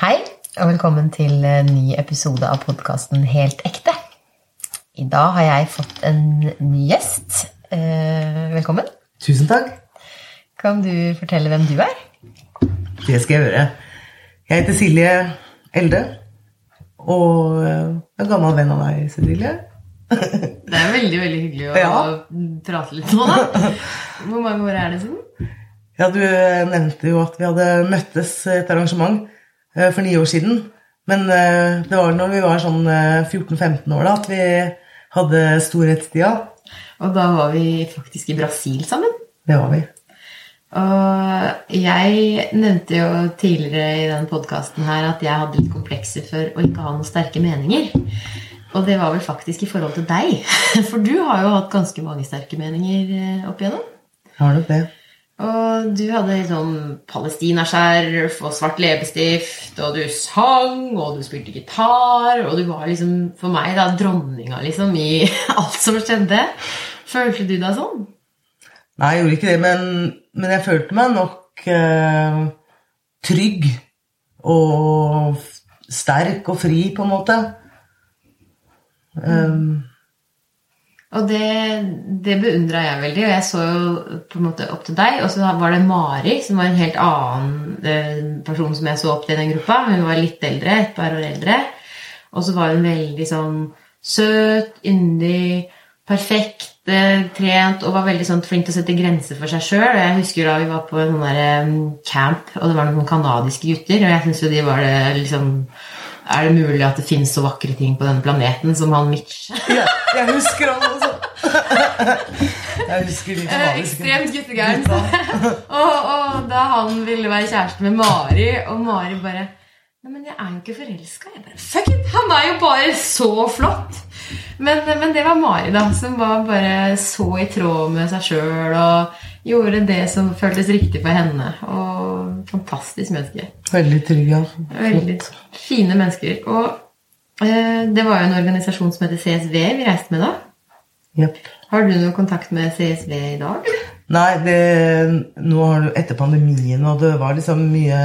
Hei, og velkommen til en ny episode av podkasten Helt ekte. I dag har jeg fått en ny gjest. Eh, velkommen. Tusen takk. Kan du fortelle hvem du er? Det skal jeg gjøre. Jeg heter Silje Elde. Og jeg er en gammel venn av deg, Cecilie. Det er veldig veldig hyggelig å Ja. prate litt nå, da. Hvor mange år er det siden? Ja, du nevnte jo at vi hadde møttes et arrangement eh, for ni år siden. Men eh, det var når vi var sånn eh, 14-15 år da, at vi hadde storhetstida. Og da var vi faktisk i Brasil sammen. Det var vi. Og jeg nevnte jo tidligere i den podkasten her at jeg hadde litt komplekser for å ikke ha noen sterke meninger. Og det var vel faktisk i forhold til deg. For du har jo hatt ganske mange sterke meninger eh, opp igjennom. Jeg har nok det. Og du hadde sånn palestinaskjerf og svart leppestift, og du sang, og du spilte gitar, og du var liksom for meg da dronninga liksom i alt som skjedde. Følte du deg sånn? Nei, jeg gjorde ikke det, men, men jeg følte meg nok eh, trygg og sterk og fri, på en måte. Um, Og det, det beundra jeg veldig, og jeg så jo på en måte opp til deg. Og så var det Mari, som var en helt annen eh, person som jeg så opp til i den gruppa. Hun var litt eldre, et par år eldre. Og så var hun veldig sånn søt, yndig, perfekt, eh, trent og var veldig sånn flink til å sette grenser for seg sjøl. Jeg husker da vi var på en sånn eh, camp, og det var noen kanadiske gutter, og jeg syns jo de var det liksom Er det mulig at det fins så vakre ting på denne planeten som han Mitch? ja, jeg husker han også. jeg husker de Eh, Ekstremt guttegæren. og, og da han ville være kjæreste med Mari, og Mari bare Nei, men jeg er jo ikke forelska. Jeg bare Fuck it! Han er jo bare så flott! Men, men det var Mari, da, som var bare så i tråd med seg sjøl og gjorde det som føltes riktig for henne. Og fantastisk menneske. Veldig trygg, ja. Veldig fine mennesker. Og det var jo en organisasjon som heter CSV vi reiste med da. Yep. Har du noe kontakt med CSV i dag? Nei, det, nå har du etter pandemien, og det var liksom mye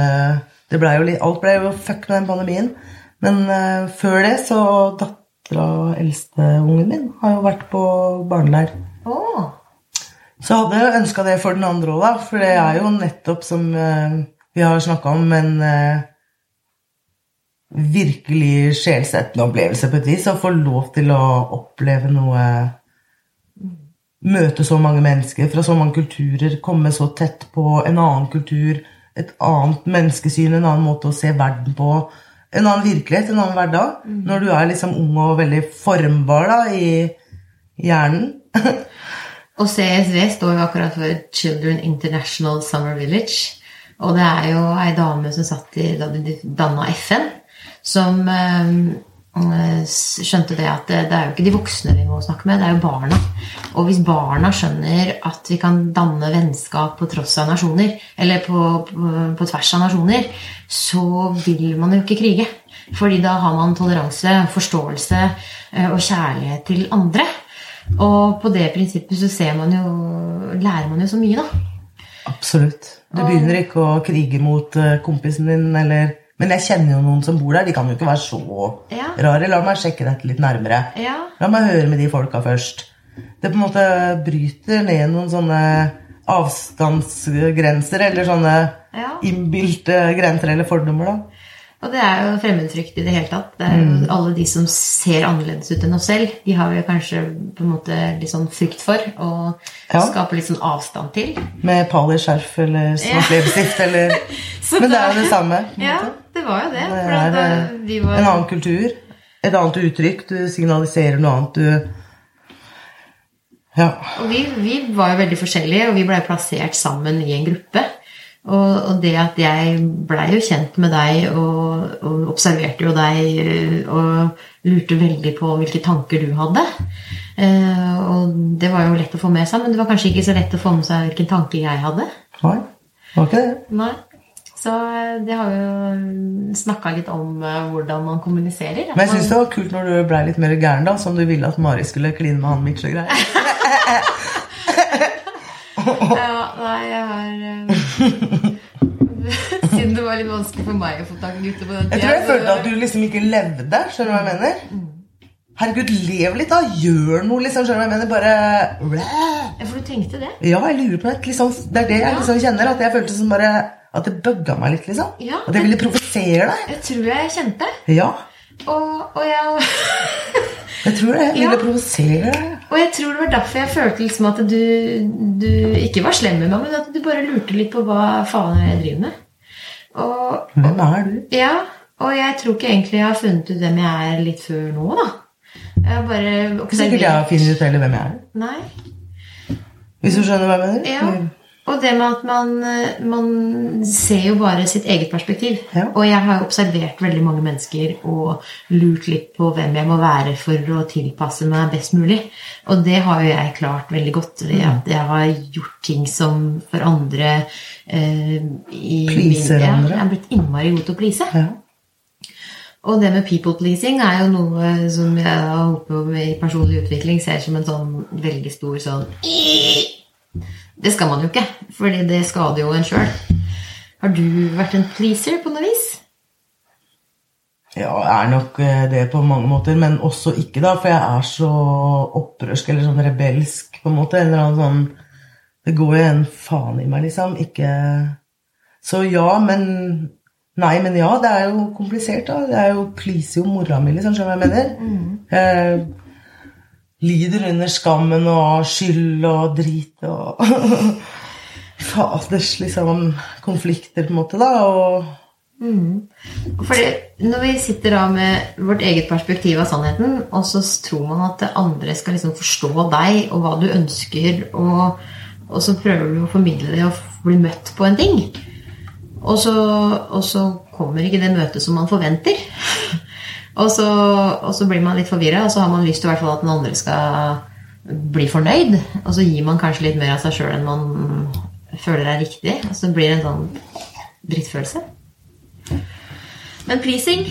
det ble jo Alt ble jo fuck med den pandemien. Men uh, før det så dattera, eldsteungen min, har jo vært på barneleir. Oh. Så hadde jeg ønska det for den andre òg, da. For det er jo nettopp som uh, vi har snakka om, en eh, virkelig sjelsettende opplevelse på et vis. Å få lov til å oppleve noe Møte så mange mennesker fra så mange kulturer, komme så tett på en annen kultur, et annet menneskesyn, en annen måte å se verden på. En annen virkelighet, en annen hverdag. Når du er liksom ung og veldig formbar da, i hjernen. Og CSV står jo akkurat for Children International Summer Village. Og det er jo ei dame som satt i da de danna FN, som eh, skjønte det at det, det er jo ikke de voksne vi må snakke med, det er jo barna. Og hvis barna skjønner at vi kan danne vennskap på tross av nasjoner, eller på, på, på tvers av nasjoner, så vil man jo ikke krige. Fordi da har man toleranse, forståelse eh, og kjærlighet til andre. Og på det prinsippet så ser man jo, lærer man jo så mye, da. Absolutt. Du begynner ikke å krige mot eh, kompisen din, eller Men jeg kjenner jo noen som bor der. De kan jo ikke være så Ja. rare. La meg sjekke dette litt nærmere. Ja. La meg høre med de folka først. Det på en måte bryter ned noen sånne avstandsgrenser, eller sånne Ja. innbilte grenser eller fordommer, da. Og det er jo fremmedfrykt i det hele tatt. Det er jo Alle de som ser annerledes ut enn oss selv, de har vi kanskje på en måte litt sånn frykt for å Ja. skape litt sånn avstand til. Med paliskjerf eller svart leppestift eller Men det er jo det samme. Ja, det var jo det. Det er da eh, vi var en annen kultur. Et annet uttrykk. Du signaliserer noe annet. Du Ja. Og vi, vi var jo veldig forskjellige, og vi blei plassert sammen i en gruppe. Og, det at jeg blei jo kjent med deg og, og observerte jo deg eh, og lurte veldig på hvilke tanker du hadde. Eh, og det var jo lett å få med seg, men det var kanskje ikke så lett å få med seg hvilken tanke jeg hadde. Nei, det var ikke det. Nei. Så eh, det har jo snakka litt om hvordan man kommuniserer. Men jeg syns det var kult når du blei litt mer gæren, da, som du ville at Mari skulle kline med han Mitch og greier. Nei, jeg har eh, Siden det var litt vanskelig for meg å få tak i gutter på den Jeg tror jeg følte at du liksom ikke levde. Skjønner du hva jeg mener? Herregud, lev litt, da. Gjør noe, liksom. Skjønner du hva jeg mener? Bare Ja, for du tenkte det? Ja, jeg lurer på det. Liksom, det er det jeg liksom kjenner. At jeg følte som bare At det bugga meg litt, liksom. Ja. At jeg ville provosere deg. Jeg tror jeg kjente. Ja. Og, og, jeg, Jeg tror det. Jeg ville Ja. provosere deg. og jeg tror det var derfor jeg følte liksom at du, du ikke var slem med meg, men at du bare lurte litt på hva faen jeg driver med. Og, Hvem er du? ja, og jeg tror ikke egentlig jeg har funnet ut hvem jeg er litt før nå, da. Jeg bare Ikke sikkert jeg har funnet ut heller hvem jeg er. Nei. Hvis du skjønner hva jeg mener? Ja. Og det med at man, eh, man ser jo bare sitt eget perspektiv. Ja. Og jeg har jo observert veldig mange mennesker og lurt litt på hvem jeg må være for å tilpasse meg best mulig. Og det har jo jeg klart veldig godt. Ved Mm. at jeg har gjort ting som for andre eh, i Pleaser min- ja, andre. Jeg er blitt innmari god til å please. Ja. Og det med people pleasing er jo noe som jeg håper i personlig utvikling ser som en sånn veldig stor sånn Det skal man jo ikke, fordi det skader jo en sjøl. Har du vært en pleaser på noe vis? Ja, jeg er nok eh, det på mange måter, men også ikke, da. For jeg er så opprørsk eller sånn rebelsk, på en måte. En eller annen sånn Det går jo en faen i meg, liksom. Ikke Så ja, men Nei, men ja, det er jo komplisert, da. Det er jo pleaser jo mora mi, liksom. Skjønner du hva jeg mener? Jeg lider under skammen og skyld og drit og Faders liksom konflikter, på en måte, da. Og Fordi når vi sitter da med vårt eget perspektiv av sannheten, og så tror man at andre skal liksom forstå deg og hva du ønsker, og, og så prøver du å formidle det og bli møtt på en ting. Og så, og så kommer ikke det møtet som man forventer. Og så, og så blir man litt forvirra, og så har man lyst til at den andre skal bli fornøyd. Og så gir man kanskje litt mer av seg sjøl enn man føler er riktig. Og så blir det en sånn drittfølelse. Men pleasing,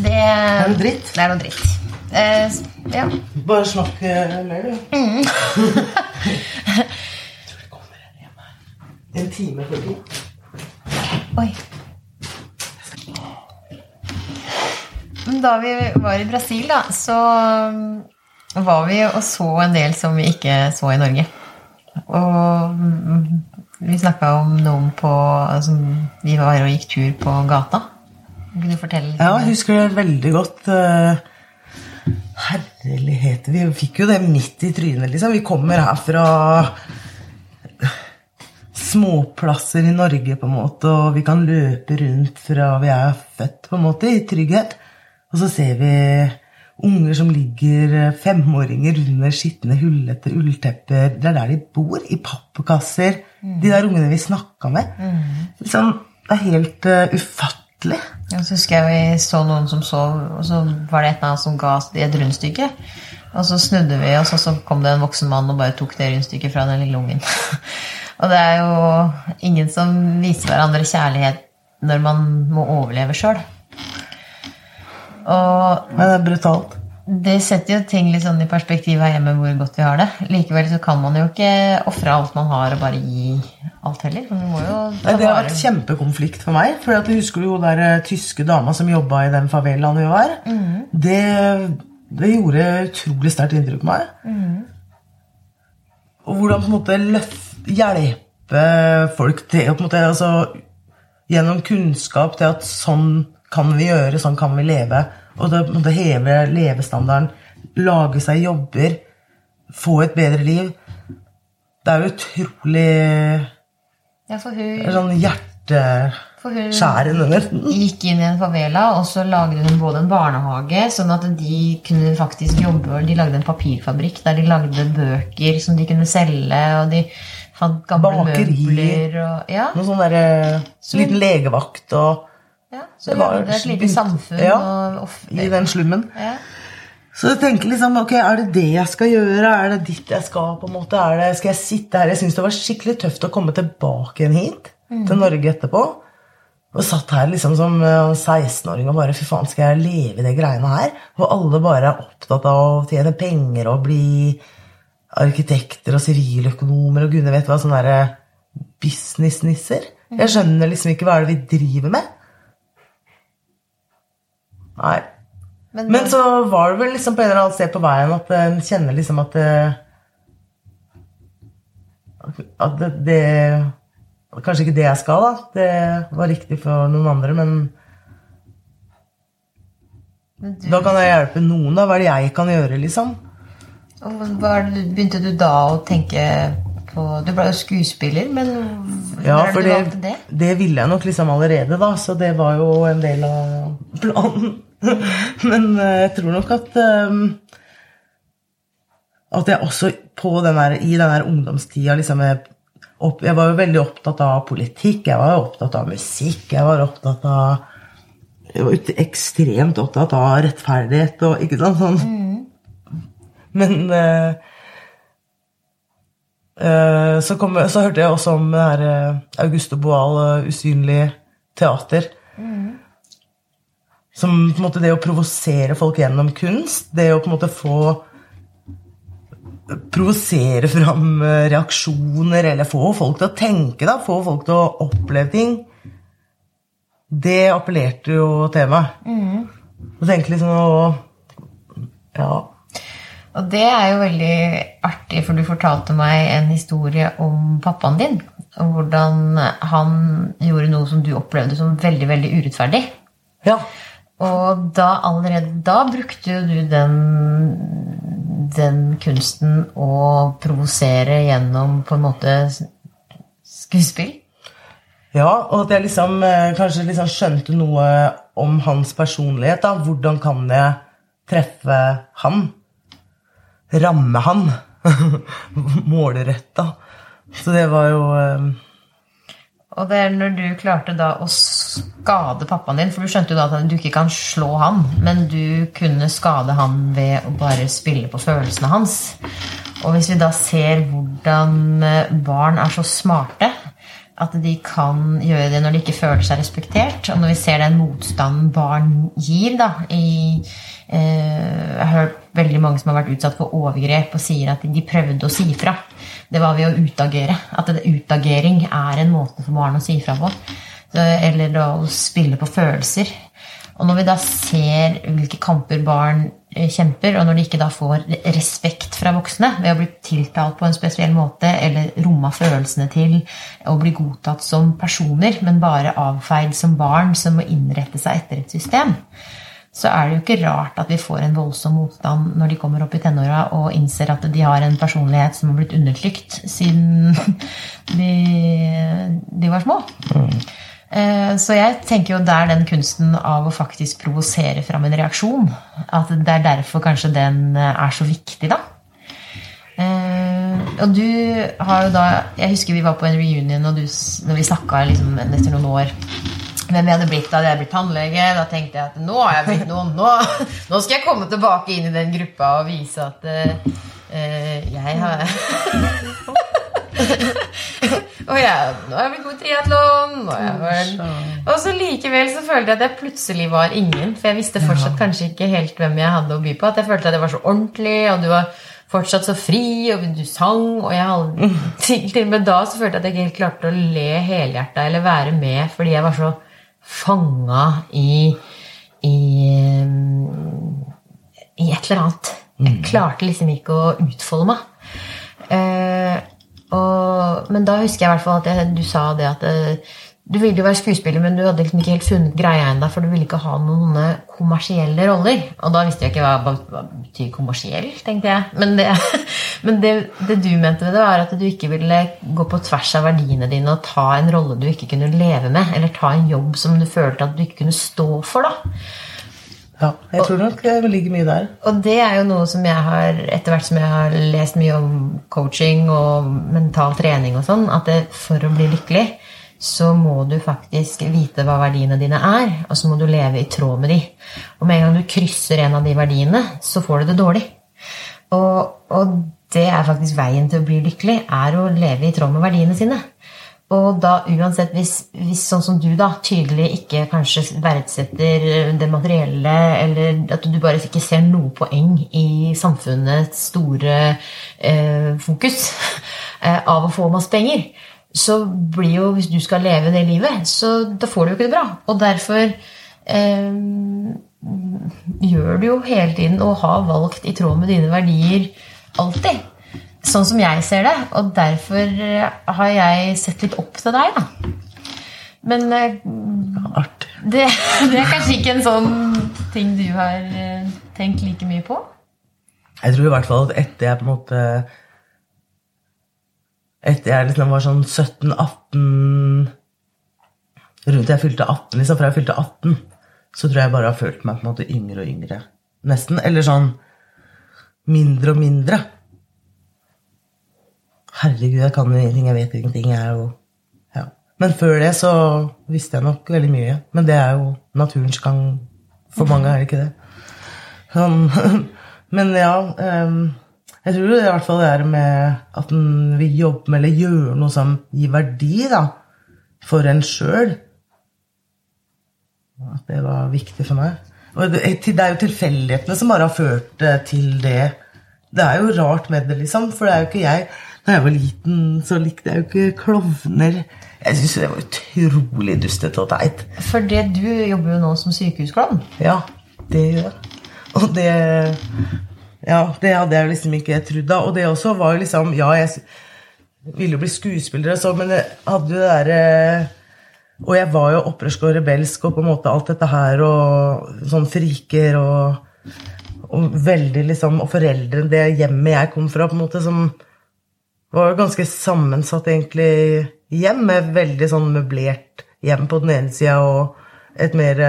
det er noe dritt? Det er noe dritt. Eh, ja. Bare snakk eh, mer, du. Jeg tror det kommer en hjem her. En time forbi. Oi. Da vi var i Brasil, da, så var vi og så en del som vi ikke så i Norge. Og mm, vi snakka om noen på altså, Vi var og gikk tur på gata. Kunne du fortelle litt? Ja, jeg husker det veldig godt. eh, Herlighet. Vi fikk jo det midt i trynet, liksom. Vi kommer her fra småplasser i Norge, på en måte, og vi kan løpe rundt fra vi er født, på en måte, i trygghet. Og så ser vi unger som ligger, eh, femåringer, under skitne, hullete ulltepper. Det er der de bor, i pappkasser. De der ungene vi snakka med. Liksom, det er helt uh, ufattelig. Jeg husker jeg vi så noen som sov, og så var det et eller annet som ga oss et rundstykke. Og så snudde vi oss, og så kom det en voksen mann og bare tok det rundstykket fra den lille ungen. og det er jo ingen som viser hverandre kjærlighet når man må overleve sjøl. Og Men det er brutalt. det setter jo ting litt sånn i perspektiv her hjemme hvor godt vi har det. Likevel så kan man jo ikke ofre alt man har, og bare gi alt heller. Nei, det har vært kjempekonflikt for meg. For at du husker jo der eh, tyske dama som jobba i den favelaen vi var. Det, det gjorde utrolig sterkt inntrykk på meg. Og hvordan på en måte løft, hjelpe folk til på en måte, altså, Gjennom kunnskap til at sånn kan vi gjøre, sånn kan vi leve. Og det måtte heve levestandarden, lage seg jobber, få et bedre liv. Det er jo utrolig Ja, for hun, sånn hjerteskjærende nesten. gikk inn i en favela, og så lagde hun både en barnehage, sånn at de kunne faktisk jobbe. De lagde en papirfabrikk der de lagde bøker som de kunne selge, og de fant gamle Bakeri. møbler og Ja. Noen sånn derre liten legevakt og ja så Det var lagde et lite samfunn ja, og, i den slummen. ja. Så jeg tenker liksom, ok, er det det jeg skal gjøre? Er det dit jeg skal? på en måte? Det, skal jeg sitte her? Jeg syns det var skikkelig tøft å komme tilbake igjen hit, til Norge etterpå. Og satt her liksom som eh, 16-åring og bare Fy faen, skal jeg leve i de greiene her? Hvor alle bare er opptatt av å tjene penger og bli arkitekter og siviløkonomer og gudene vet hva. Sånne derre businessnisser. Jeg skjønner liksom ikke hva er det vi driver med. Nei. Men, Men så var det vel liksom på en eller annen sted på veien at en kjenner liksom at det At det, det Kanskje ikke det jeg skal, da. Det var riktig for noen andre, men men du, da kan jeg hjelpe noen. da. Hva er det jeg kan gjøre, liksom? og hva er begynte du da å tenke på Du ble jo skuespiller, men Ja, for det det, det? ville jeg nok liksom allerede, da. Så det var jo en del av planen. Men eh, jeg tror nok at eh, At jeg også på den der, i den der ungdomstida liksom jeg, opp, jeg var jo veldig opptatt av politikk, jeg var jo opptatt av musikk, jeg var opptatt av Jeg var ekstremt opptatt av rettferdighet og ikke sant sånn. Men eh, eh, så, kom, så hørte jeg også om det her Augusto Boal, eh, Usynlig teater. Som på en måte det å provosere folk gjennom kunst, det å på en måte få Provosere fram eh, reaksjoner, eller få folk til å tenke, da, få folk til å oppleve ting. Det appellerte jo til meg. Og tenke liksom å Ja. Og det er jo veldig artig, for du fortalte meg en historie om pappaen din. Og hvordan han gjorde noe som du opplevde som veldig, veldig urettferdig. ja. Og da allerede da brukte du den, den kunsten å provosere gjennom på en måte skuespill. Ja, og at jeg liksom eh, kanskje liksom skjønte noe om hans personlighet. da. Hvordan kan jeg treffe han? Ramme han? Målretta. Så det var jo eh, Og det er når du klarte da å skade pappaen din For du skjønte jo da at du ikke kan slå han, men du kunne skade han ved å bare spille på følelsene hans. Og hvis vi da ser hvordan eh, barn er så smarte at de kan gjøre det når de ikke føler seg respektert, og når vi ser den motstanden barn gir da, i eh, Jeg har hørt veldig mange som har vært utsatt for overgrep og sier at de prøvde å si fra. Det var ved å utagere. At utagering er en måte for barn å si fra på. Eller å spille på følelser. Og når vi da ser hvilke kamper barn eh, kjemper, og når de ikke da får respekt fra voksne ved å bli tiltalt på en spesiell måte, eller romma følelsene til å bli godtatt som personer, men bare avfeid som barn som må innrette seg etter et system, så er det jo ikke rart at vi får en voldsom motstand når de kommer opp i tenåra og innser at de har en personlighet som har blitt undertrykt siden de, de var små. Mm. Så jeg tenker jo det er den kunsten av å faktisk provosere fram en reaksjon. At det er derfor kanskje den eh, er så viktig, da. Eh, Og du har jo da Jeg husker vi var på en reunion, og du, når vi snakka liksom, etter noen år hvem jeg hadde blitt. Hadde jeg blitt tannlege. Da tenkte jeg at nå har jeg blitt noen. Nå, nå skal jeg komme tilbake inn i den gruppa og vise at eh, jeg har Og jeg, nå har jeg blitt god i triatlon. Og så likevel så følte jeg at jeg plutselig var ingen. For jeg visste fortsatt kanskje ikke helt hvem jeg hadde å by på. At jeg følte at jeg var så ordentlig, og du var fortsatt så fri, og du sang. Og jeg hadde, til, til og med da så følte jeg at jeg ikke helt klarte å le helhjerta eller være med fordi jeg var så fanga i, i i et eller annet. Jeg klarte liksom ikke å utfolde meg. Eh, og, men da husker jeg i hvert fall at jeg, du sa det at eh, du ville jo være skuespiller, men du hadde liksom ikke helt funnet greia ennå, for du ville ikke ha noen kommersielle roller. Og da visste jeg ikke hva, hva, hva betyr kommersiell, tenkte jeg. Men, det, men det, det du mente med det, var at du ikke ville gå på tvers av verdiene dine og ta en rolle du ikke kunne leve med, eller ta en jobb som du følte at du ikke kunne stå for. da. Ja, jeg tror nok det ligger mye der. Og det er jo noe som jeg har, etter hvert som jeg har lest mye om coaching og mental trening og sånn, at det, for å bli lykkelig, så må du faktisk vite hva verdiene dine er, og så må du leve i tråd med de. Og med en gang du krysser en av de verdiene, så får du det dårlig. Og, og det er faktisk veien til å bli lykkelig, er å leve i tråd med verdiene sine. Og da uansett, hvis, hvis sånn som du da tydelig ikke kanskje verdsetter det materielle, eller at du bare ikke ser noe poeng i samfunnets store eh, fokus eh, av å få masse penger, så blir jo Hvis du skal leve det livet, så da får du jo ikke det bra. Og derfor eh, gjør du jo hele tiden og har valgt i tråd med dine verdier alltid. Sånn som jeg ser det. Og derfor har jeg sett litt opp til deg, da. Men eh, det, det, er kanskje ikke en sånn ting du har eh, tenkt like mye på? Jeg tror i hvert fall at etter jeg på en måte Etter jeg liksom var sånn 17-18 Rundt jeg fylte 18, liksom, fra jeg fylte 18, så tror jeg bare har følt meg på en måte yngre og yngre. Nesten. Eller sånn mindre og mindre. Herregud, jeg kan jo ingenting, jeg vet ingenting. Jeg er jo ja. Men før det så visste jeg nok veldig mye. Men det er jo naturens gang. For mange er det ikke det. Sånn Men ja um, Jeg tror i hvert fall det er med at en vil jobbe med eller gjøre noe som gir verdi da, for en sjøl. At det var viktig for meg. Og det, det er jo tilfeldighetene som bare har ført til det. Det er jo rart med det, liksom. For det er jo ikke jeg Da jeg var liten, så likte jeg jo ikke klovner. Jeg syns det var utrolig dustete og teit. For det, du jobber jo nå som sykehusklovn. Ja, det gjør jeg. Og det Ja, det hadde jeg liksom ikke trodd da. Og det også var jo liksom Ja, jeg ville jo bli skuespiller, så, men jeg hadde jo det derre Og jeg var jo opprørsk og rebelsk og på en måte alt dette her og sånn friker og, og veldig liksom Og foreldrene, det hjemmet jeg kom fra, på en måte, som var jo ganske sammensatt, egentlig, hjem, med veldig sånn møblert hjem på den ene sida og et mer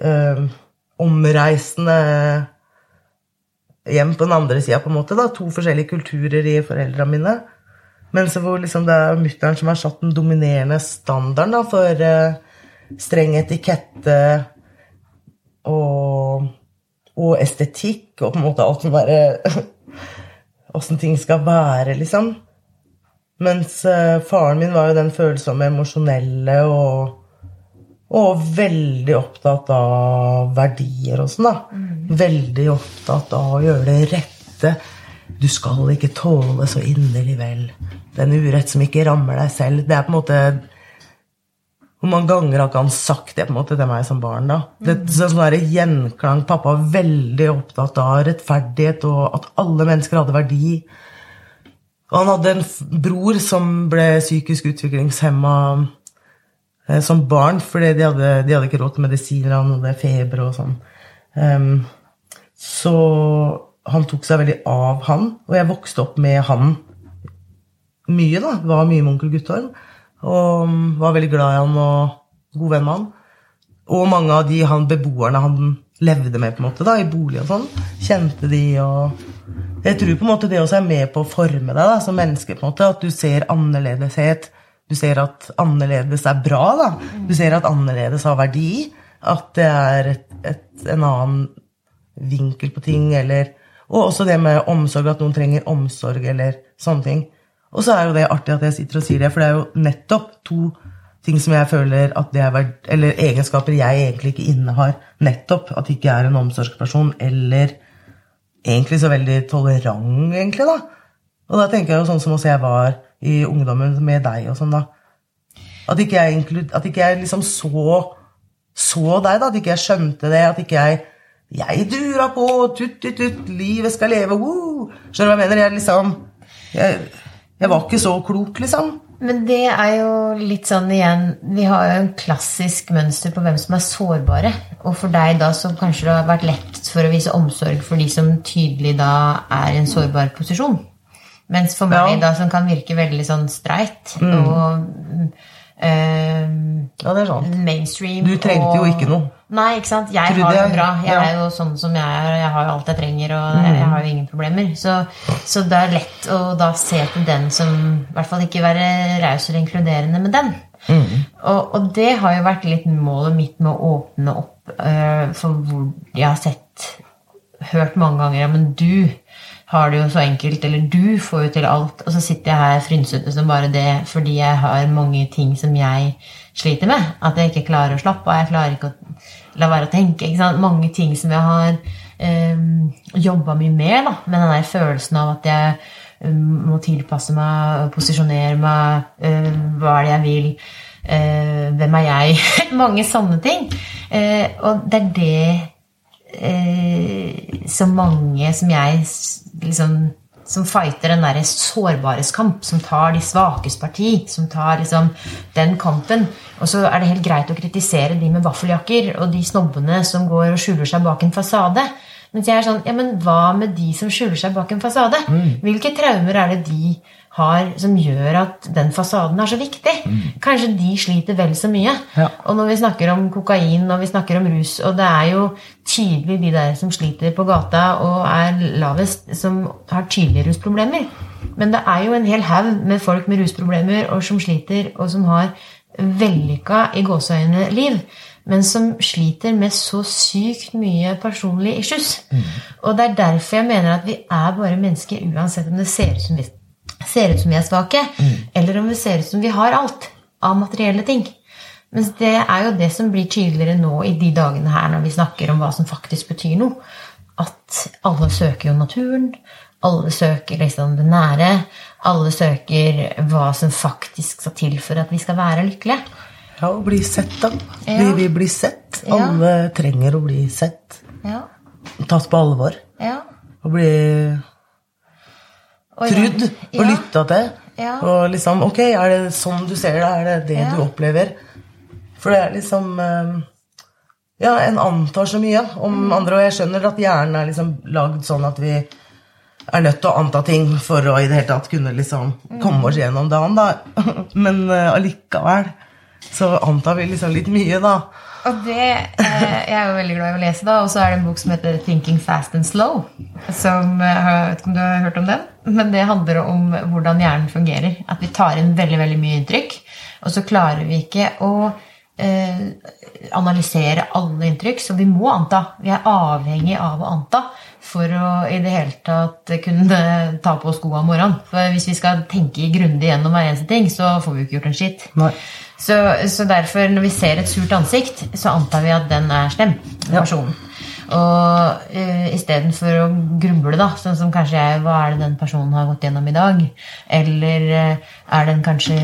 øh, omreisende hjem på den andre sida, på en måte. da, To forskjellige kulturer i foreldra mine. Men så hvor liksom det er mutter'n som har satt den dominerende standarden da, for uh, streng etikette og, og, estetikk og på en måte alt som bare Åssen ting skal være, liksom. Mens uh, faren min var jo den følsomme, emosjonelle og og veldig opptatt av verdier og sånn, da. Mm. Veldig opptatt av å gjøre det rette. Du skal ikke tåle så inderlig vel den urett som ikke rammer deg selv. Det er på en måte Hvor mange ganger har ikke han sagt det på en måte til meg som barn? da? Det, er sånn der gjenklang. Pappa var veldig opptatt av rettferdighet og at alle mennesker hadde verdi. Og han hadde en bror som ble psykisk utviklingshemma som barn, fordi de hadde, de hadde ikke råd til medisiner, han hadde feber og sånn. Um, så han tok seg veldig av han, og jeg vokste opp med han mye, da. Var mye med onkel Guttorm. Og mm, var veldig glad i han og god venn med han. Og mange av de han, beboerne han levde med, på en måte, da, i bolig og sånn, kjente de og Jeg tror på en måte det også er med på å forme deg da, som menneske, på en måte, at du ser annerledeshet du ser at annerledes er bra. da. Du ser at annerledes har verdi. At det er et, et, en annen vinkel på ting. Eller, og også det med omsorg, at noen trenger omsorg, eller sånne ting. Og så er jo det artig at jeg sitter og sier det, for det er jo nettopp to ting som jeg føler at det er verd, Eller egenskaper jeg egentlig ikke innehar. Nettopp at jeg ikke er en omsorgsperson, eller egentlig så veldig tolerant, egentlig, da. Og da tenker jeg jo sånn som også jeg var i ungdommen med deg og sånn, da. At ikke jeg, at ikke jeg liksom så, så deg, da. At ikke jeg skjønte det. At ikke jeg Jeg dura på, tut, tut, tut, livet skal leve, woo! Skjønner du hva jeg mener? Jeg liksom jeg, jeg var ikke så klok, liksom. Men det er jo litt sånn igjen Vi har jo en klassisk mønster på hvem som er sårbare. Og for deg da som kanskje det har vært lett for å vise omsorg for de som tydelig da er i en sårbar posisjon. Mens for meg, ja. da, som kan virke veldig sånn streit mm. og uh, Ja, det er sant. Mainstream. Du trengte og, jo ikke noe. Nei, ikke sant. Jeg har det bra. Jeg ja. er jo sånn som jeg er. Jeg har jo alt jeg trenger, og mm. jeg har jo ingen problemer. Så, så, det er lett å da se til den som I hvert fall ikke være raus eller inkluderende med den. Mm. Og, og, det har jo vært litt målet mitt med å åpne opp uh, for hvor jeg har sett Hørt mange ganger ja, men du har det jo så enkelt, eller du får jo til alt, og så sitter jeg her frynsete som bare det fordi jeg har mange ting som jeg sliter med. At jeg ikke klarer å slappe av, jeg klarer ikke å la være å tenke. Mange ting som jeg har um, ehm, jobba mye med, da, med den der følelsen av at jeg um, må tilpasse meg, posisjonere meg, uh, hva er det jeg vil, uh, hvem er jeg? Mange sånne ting. Uh, og det er det uh, så mange som jeg liksom som fighter den der sårbares kamp, som tar de svakes parti, som tar liksom den kampen. Og så er det helt greit å kritisere de med vaffeljakker og de snobbene som går og skjuler seg bak en fasade. Mens jeg er sånn, ja, men hva med de som skjuler seg bak en fasade? Hvilke traumer er det de har som gjør at den fasaden er så viktig? Kanskje de sliter vel så mye. Ja. Og når vi snakker om kokain og vi snakker om rus, og det er jo tydelig de der som sliter på gata og er lavest, som har tydelige rusproblemer. Men det er jo en hel haug med folk med rusproblemer og som sliter, og som har vellykka i gåseøyne liv, men som sliter med så sykt mye personlig issues. Og det er derfor jeg mener at vi er bare mennesker uansett om det ser ut som vi, ser ut som vi er svake, eller om vi ser ut som vi har alt av materielle ting. Mens det er jo det som blir tydeligere nå i de dagene her når vi snakker om hva som faktisk betyr noe. At alle søker jo naturen. Alle søker liksom det nære. Alle søker hva som faktisk skal til for at vi skal være lykkelige. Ja, å bli sett, da. Ja. Vi vil bli sett. Ja. Alle trenger å bli sett. Ja. Tas på alvor. Ja. Og bli Og trudd ja. og lytta til. Ja. Og liksom Ok, er det sånn du ser det? Er det det Ja. du opplever? For det er liksom eh, Ja, en antar så mye om Mm. andre, og jeg skjønner at hjernen er liksom lagd sånn at vi er nødt til å anta ting for å i det hele tatt kunne liksom Mm. komme oss gjennom dagen, da. Men eh, allikevel så antar vi liksom litt mye, da. Og det eh, Jeg er jo veldig glad i å lese, da. Og så er det en bok som heter 'Thinking Fast and Slow'. Som, eh, Jeg vet ikke om du har hørt om den? Men det handler om hvordan hjernen fungerer. At vi tar inn veldig veldig mye inntrykk, og så klarer vi ikke å eh, analysere alle inntrykk. Så vi må anta. Vi er avhengig av å anta for å i det hele tatt kunne ta på skoa om morgenen. For hvis vi skal tenke grundig gjennom hver eneste ting, så får vi jo ikke gjort en skitt. Så, så derfor, når vi ser et surt ansikt, så antar vi at den er slem. personen. Ja. Og uh, istedenfor å gruble, da, sånn som kanskje jeg, hva er det den personen har gått gjennom i dag? Eller uh, er den kanskje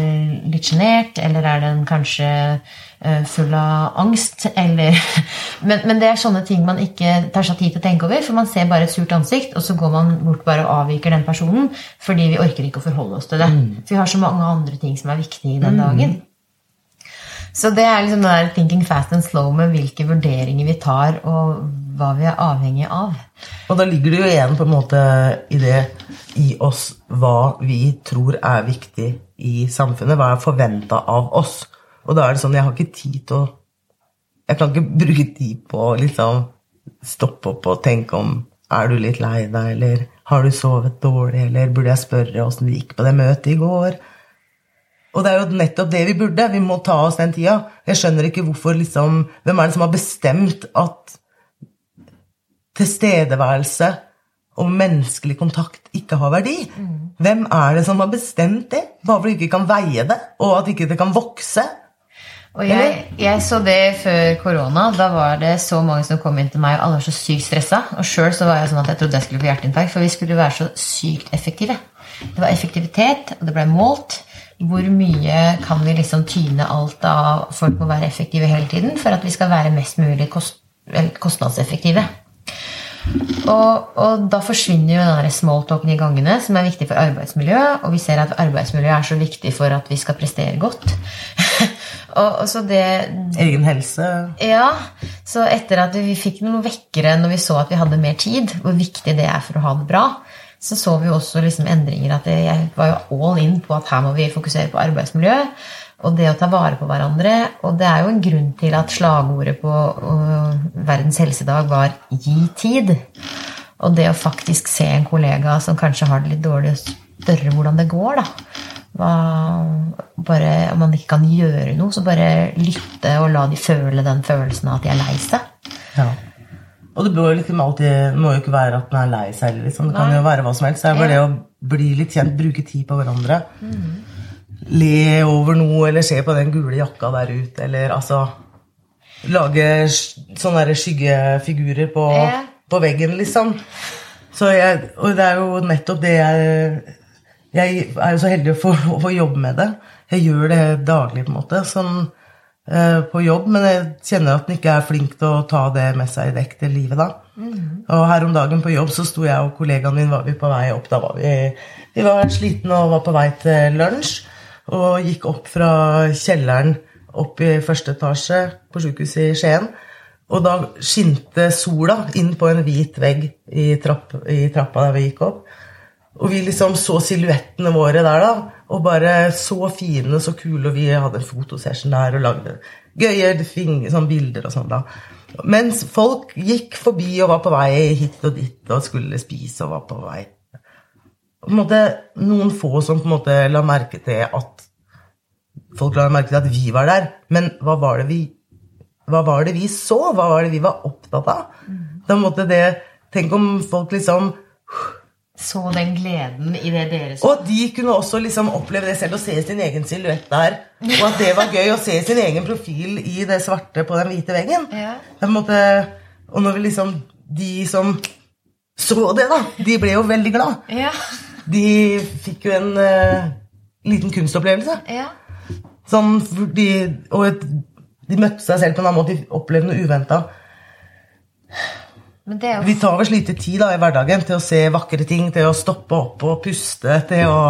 litt sjenert? Eller er den kanskje uh, full av angst? Eller men, men det er sånne ting man ikke tar seg tid til å tenke over, for man ser bare et surt ansikt, og så går man bort bare og avviker den personen fordi vi orker ikke å forholde oss til det. For vi har så mange andre ting som er viktige den dagen. Så det er liksom det der thinking fast and slow med hvilke vurderinger vi tar, og hva vi er avhengig av. Og da ligger det jo igjen på en måte i det i oss hva vi tror er viktig i samfunnet. Hva er forventa av oss. Og da er det sånn Jeg har ikke tid til å Jeg kan ikke bruke tid på å liksom stoppe opp og tenke om Er du litt lei deg, eller har du sovet dårlig, eller burde jeg spørre åssen det gikk på det møtet i går? Og det er jo nettopp det vi burde. Vi må ta oss den tida. Jeg skjønner ikke hvorfor liksom Hvem er det som har bestemt at tilstedeværelse og menneskelig kontakt ikke har verdi. Hvem er det som har bestemt det? Bare fordi du ikke kan veie det, og at ikke det kan vokse? Og jeg, jeg så det før korona. Da var det så mange som kom inn til meg, og alle var så sykt stressa. Og sjøl så var jeg sånn at jeg trodde jeg skulle få hjerteinfarkt, for vi skulle være så sykt effektive. Det var effektivitet, og det ble målt. Hvor mye kan vi liksom tyne alt av folk må være effektive hele tiden for at vi skal være mest mulig kost, kostnadseffektive? Og, og da forsvinner jo den smalltalken i gangene, som er viktig for arbeidsmiljøet. Og vi ser at arbeidsmiljøet er så viktig for at vi skal prestere godt. og, og så det Egen helse. Ja, så etter at vi fikk noen vekkere når vi så at vi hadde mer tid, hvor viktig det er for å ha det bra, så så vi også liksom endringer. at Jeg var jo all in på at her må vi fokusere på arbeidsmiljø og det å ta vare på hverandre. Og det er jo en grunn til at slagordet på uh, Verdens helsedag var 'gi tid'. Og det å faktisk se en kollega som kanskje har det litt dårlig, og spørre hvordan det går, da. Hva, bare, om man ikke kan gjøre noe, så bare lytte og la de føle den følelsen av at de er lei seg. Ja. Og det bør liksom alltid, må jo ikke være at man er lei seg. Liksom. Det kan Nei. jo være hva som helst. Det er bare det å bli litt kjent, bruke tid på hverandre. Le over noe, eller se på den gule jakka der ute, eller altså Lage sånne skyggefigurer på, Ja. på veggen, liksom. Så jeg, og det er jo nettopp det jeg Jeg er jo så heldig å få, å få jobbe med det. Jeg gjør det daglig, på en måte, sånn, eh, på jobb, men jeg kjenner at en ikke er flink til å ta det med seg i dekk til livet da. Og her om dagen på jobb så sto jeg og kollegaen min var vi på vei opp. Da var vi, vi var slitne og var på vei til lunsj. Og gikk opp fra kjelleren opp i første etasje på sykehuset i Skien. Og da skinte sola inn på en hvit vegg i, trapp, i trappa der vi gikk opp. Og vi liksom så silhuettene våre der, da. Og bare så fine, så kule. Og vi hadde en fotosession der og lagde gøye sånn bilder og sånn, da. Mens folk gikk forbi og var på vei hit og dit og skulle spise og var på vei. På en måte, noen få som på en måte la merke til at Folk la merke til at vi var der, men hva var det vi hva var det vi så? Hva var det vi var opptatt av? Da måtte det, Tenk om folk liksom Så den gleden i det dere så. Og de kunne også liksom oppleve det selv, å se sin egen silhuett der. Og at det var gøy å se sin egen profil i det svarte på den hvite veggen. Ja. En og når vi liksom De som så det, da, de ble jo veldig glad. Ja. De fikk jo en uh, liten kunstopplevelse. ja. Sånn, fordi, og et, de møtte seg selv på en annen måte. De opplevde noe uventa. Jo Vi tar oss lite tid da i hverdagen til å se vakre ting, til å stoppe opp og puste, til å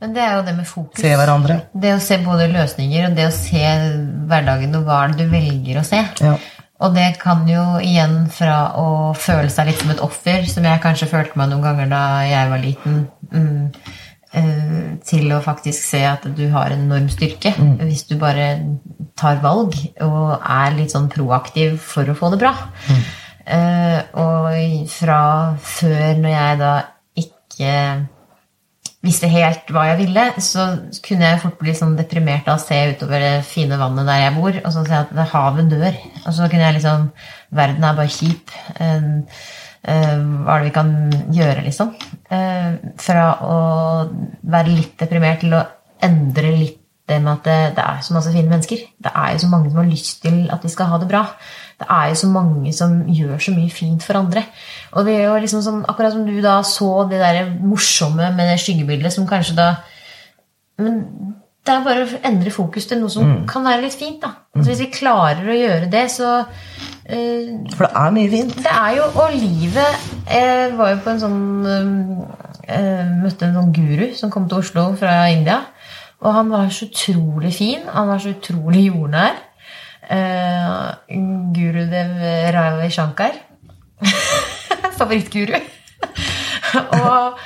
Men det er jo det med fokus. se hverandre. Det å se både løsninger og det å se hverdagen og hva du velger å se. Ja. Og det kan jo igjen fra å føle seg litt som et offer, som jeg kanskje følte meg noen ganger da jeg var liten, mm, eh, til å faktisk se at du har en enorm styrke hvis du bare tar valg og er litt sånn proaktiv for å få det bra. Mm. og fra før, når jeg da ikke visste helt hva jeg ville, så kunne jeg fort bli sånn deprimert av å se utover det fine vannet der jeg bor, og så se at havet dør. Og så kunne jeg liksom Verden er bare kjip. Eh, eh, hva er det vi kan gjøre, liksom? Eh, fra å være litt deprimert til å endre litt det med at det, det er så masse fine mennesker. Det er jo så mange som har lyst til at vi skal ha det bra. Det er jo så mange som gjør så mye fint for andre. Og det er jo liksom sånn, akkurat som du da så det der morsomme med det skyggebildet som kanskje da Men det er bare å endre fokus til noe som kan være litt fint. da. Altså Hvis vi klarer å gjøre det, så eh, For det er mye fint. det er jo Og livet Jeg var jo på en sånn eh, Møtte en sånn guru som kom til Oslo fra India. Og han var så utrolig fin. Han var så utrolig jordnær. Eh, Gurudev Ravi Shankar. Favorittguru. og,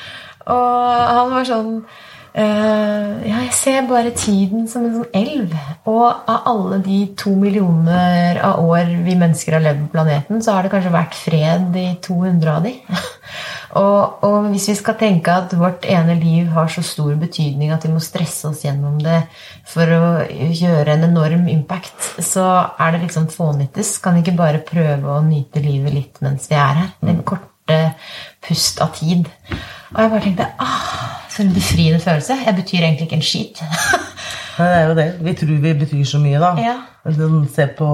og han var sånn uh, Ja, jeg ser bare tiden som en sånn elv. Og av alle de to millioner av år vi mennesker har levd på planeten, så har det kanskje vært fred i 200 av de. og, og hvis vi skal tenke at vårt ene liv har så stor betydning at vi må stresse oss gjennom det for å gjøre en enorm impact, så er det liksom fånyttes. Kan vi ikke bare prøve å nyte livet litt mens vi er her? Den korte pust av tid. Og jeg bare tenkte ah, For en befriende følelse. Jeg betyr egentlig ikke en skit. Nei, det er jo det. Vi tror vi betyr så mye, da. Ja. Men Se på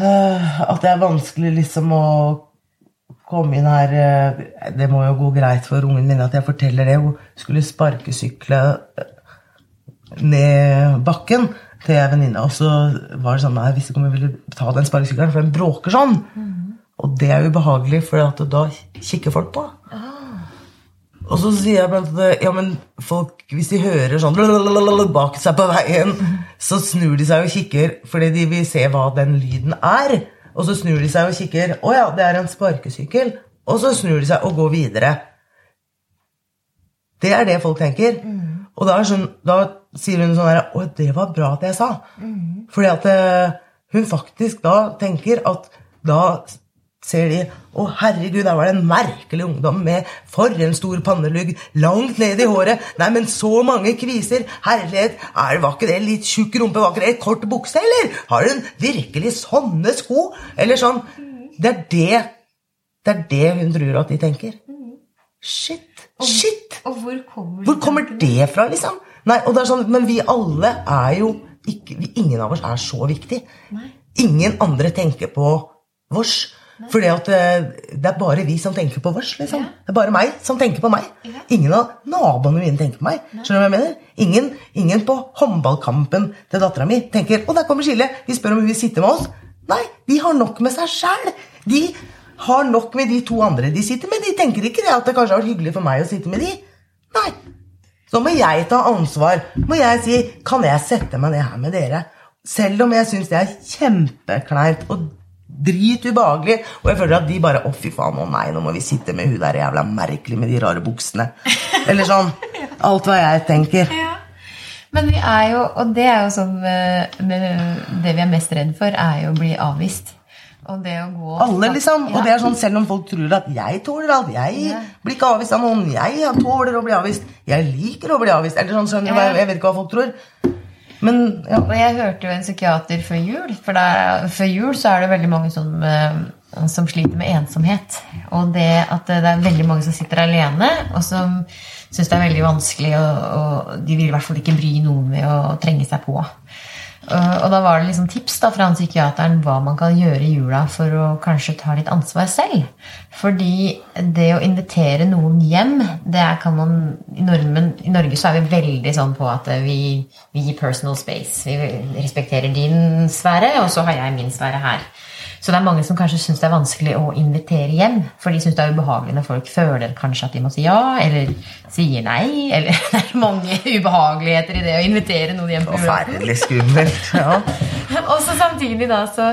øh, At det er vanskelig liksom å komme inn her øh, Det må jo gå greit for ungen min at jeg forteller det. Hun skulle sparkesykle øh, ned bakken til ei venninne. Og så var det sånn Jeg visste ikke om jeg ville ta den sparkesykkelen, for den bråker sånn. Og det er ubehagelig, for da kikker folk på. Og så sier jeg blant annet ja, men folk, hvis de hører sånn bak seg på veien, så snur de seg og kikker fordi de vil se hva den lyden er. Og så snur de seg og kikker. Å ja, det er en sparkesykkel. Og så snur de seg og går videre. Det er det folk tenker. Og da, sånn, da sier hun sånn her Å, det var bra at jeg sa. Fordi at eh, hun faktisk da tenker at da ser de Å, herregud, der var det en merkelig ungdom med for en stor pannelugg langt ned i håret. Nei, men så mange kviser. Herlighet, er, var ikke det litt tjukk rumpe? Var ikke det et kort bukse, eller? Har hun virkelig sånne sko? Eller sånn. Det er det Det er det hun tror at de tenker. Shit. Shit! Og hvor kommer Hvor kommer det fra, liksom? Nei, og det er sånn, Men vi alle er jo ikke, vi, Ingen av oss er så viktig. Ingen andre tenker på vårs. Fordi at eh, det er bare vi som tenker på oss. liksom. Ja. Det er bare meg som tenker på meg. Ja. Ingen av naboene mine tenker på meg. Skjønner du hva jeg mener? Ingen, ingen på håndballkampen til dattera mi tenker 'Å, der kommer Silje'. De spør om hun vil sitte med oss. Nei, de har nok med seg sjæl. De har nok med de to andre de sitter med. De tenker ikke det at det kanskje har vært hyggelig for meg å sitte med de. Nei. Så må jeg ta ansvar. Må jeg si 'Kan jeg sette meg ned her med dere?' Selv om jeg syns det er kjempekleint og dritubehagelig, og jeg føler at de bare 'Å, fy faen, å nei, nå må vi sitte med hun der jævla merkelig med de rare buksene'. Eller sånn. Alt hva jeg tenker. Ja. Men vi er jo, og det er jo sånn eh, Det vi er mest redd for, er jo å bli avvist. Og det å gå Alle, liksom. Ja. Og det er sånn, selv om folk tror at jeg tåler alt. Jeg Ja. blir ikke avvist av noen. Jeg tåler å bli avvist. Jeg liker å bli avvist. Eller sånn, hva jeg, jeg vet ikke hva folk tror. Men ja. Jeg hørte jo en psykiater før jul. For da, før jul så er det veldig mange som, eh, som sliter med ensomhet. Og det at det er veldig mange som sitter alene, og som syns det er veldig vanskelig, og, og de vil i hvert fall ikke bry noen med å trenge seg på. Og og da var det liksom tips da fra psykiateren hva man kan gjøre i jula for å kanskje ta litt ansvar selv. Fordi det å invitere noen hjem det kan man, i, Norge, I Norge så er vi veldig sånn på at vi, vi gir personal space. Vi respekterer din sfære, og så har jeg min sfære her. Så det er mange som kanskje syns det er vanskelig å invitere hjem. For de syns det er ubehagelig når folk føler kanskje at de må si ja, eller sier nei. Eller det er mange ubehageligheter i det å invitere noen hjem på julaften. Forferdelig skummelt. Ja. Og så samtidig da, så,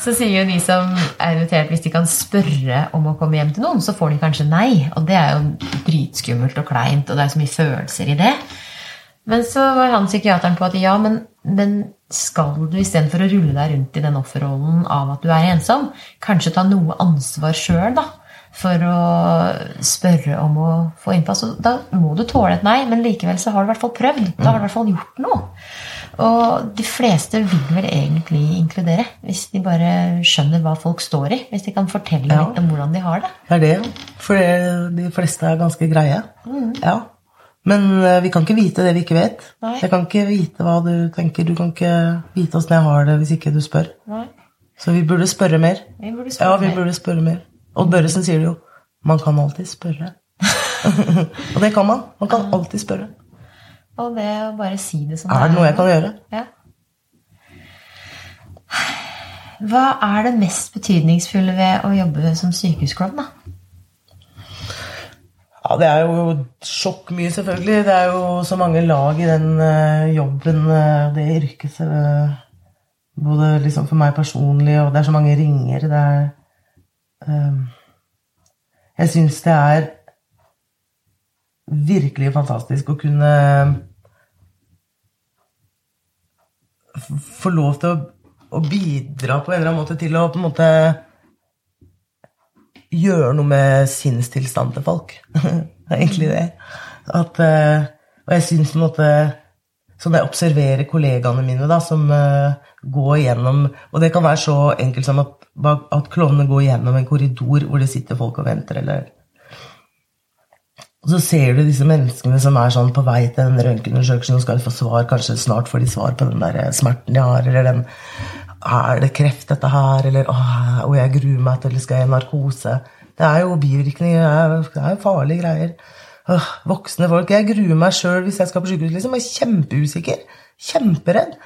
så sier jo de som er invitert, hvis de kan spørre om å komme hjem til noen, så får de kanskje nei. Og det er jo dritskummelt og kleint, og det er så mye følelser i det. Men så var han psykiateren på at ja, men, men skal du istedenfor å rulle deg rundt i den offerrollen av at du er ensom, kanskje ta noe ansvar sjøl, da? For å spørre om å få innpass. Og da må du tåle et nei, men likevel så har du i hvert fall prøvd. Da har du i hvert fall gjort noe. Og de fleste vil vel egentlig inkludere, hvis de bare skjønner hva folk står i. Hvis de kan fortelle Ja. litt om hvordan de har det. Det er det. For de fleste er ganske greie. Ja. Men eh, vi kan ikke vite det vi ikke vet. Nei. Jeg kan ikke vite hva du tenker. Du kan ikke vite åssen jeg har det hvis ikke du spør. Nei, Så vi burde spørre mer. vi burde Ja, vi burde spørre mer. Odd Børresen sier det jo. Man kan alltid spørre. Og det kan man. Man kan alltid spørre. Og det å bare si det som Er det noe jeg kan gjøre? Ja. Hva er det mest betydningsfulle ved å jobbe som sykehusklovn, da? Ja, det er jo sjokk mye, selvfølgelig. Det er jo så mange lag i den uh, jobben, uh, det yrket. Uh, både liksom for meg personlig, og det er så mange ringer. Det er Jeg syns det er virkelig fantastisk å kunne få lov til å, å bidra på en eller annen måte til å på en måte gjøre noe med sinnstilstanden til folk. det er egentlig det. At, eh, og jeg syns på en måte Sånn jeg observerer kollegaene mine da, som eh, går gjennom Og det kan være så enkelt som at, at klovnene går gjennom en korridor hvor det sitter folk og venter, eller og så ser du disse menneskene som er sånn på vei til den røntgenundersøkelsen og skal få svar, kanskje snart får de svar på den der smerten de har, eller den Er det kreft, dette her? Eller å, jeg gruer meg til skal jeg i narkose. Det er jo bivirkninger, det er, jo farlige greier. Åh, voksne folk. Jeg gruer meg sjøl hvis jeg skal på sykehus. Liksom. Jeg er kjempeusikker. Kjemperedd.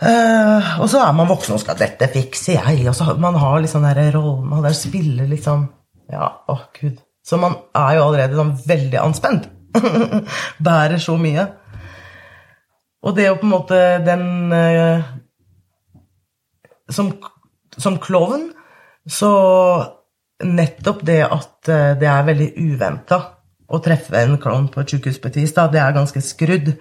Uh, og så er man voksen og skal 'Dette fikser jeg'. Og så man har liksom den der rollen man der spiller liksom Ja, åh, gud. Så man er jo allerede sånn veldig anspent. Bærer så mye. Og det å på en måte den eh, Som, som klovn så nettopp det at eh, det er veldig uventa å treffe en klovn på et sykehus det er ganske skrudd.